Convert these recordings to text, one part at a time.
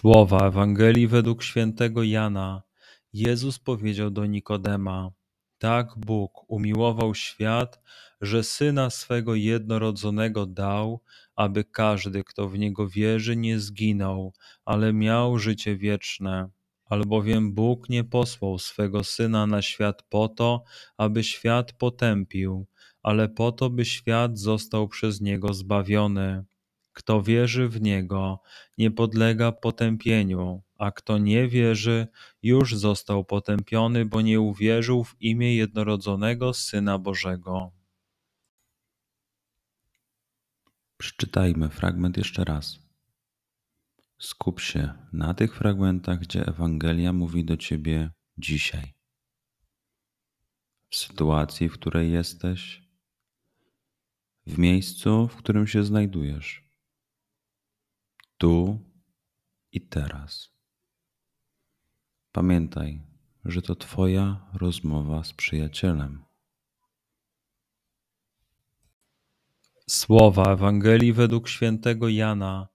Słowa Ewangelii według świętego Jana. Jezus powiedział do Nikodema: tak Bóg umiłował świat, że Syna swego jednorodzonego dał, aby każdy, kto w Niego wierzy, nie zginął, ale miał życie wieczne. Albowiem Bóg nie posłał swego Syna na świat po to, aby świat potępił, ale po to, by świat został przez Niego zbawiony. Kto wierzy w Niego, nie podlega potępieniu, a kto nie wierzy, już został potępiony, bo nie uwierzył w imię jednorodzonego Syna Bożego. Przeczytajmy fragment jeszcze raz. Skup się na tych fragmentach, gdzie Ewangelia mówi do ciebie dzisiaj. W sytuacji, w której jesteś, w miejscu, w którym się znajdujesz tu i teraz. Pamiętaj, że to Twoja rozmowa z przyjacielem. Słowa Ewangelii według świętego Jana.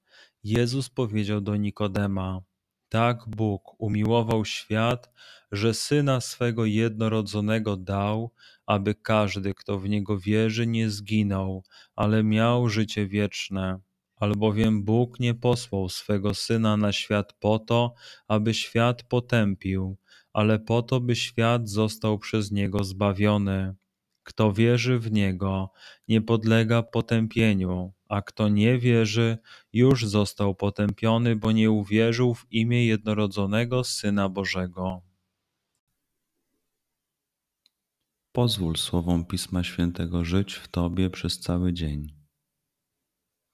Jezus powiedział do Nikodema: Tak Bóg umiłował świat, że syna swego jednorodzonego dał, aby każdy, kto w niego wierzy, nie zginął, ale miał życie wieczne albowiem Bóg nie posłał swego Syna na świat po to, aby świat potępił, ale po to, by świat został przez Niego zbawiony. Kto wierzy w Niego, nie podlega potępieniu, a kto nie wierzy, już został potępiony, bo nie uwierzył w imię jednorodzonego Syna Bożego. Pozwól słowom Pisma Świętego żyć w Tobie przez cały dzień.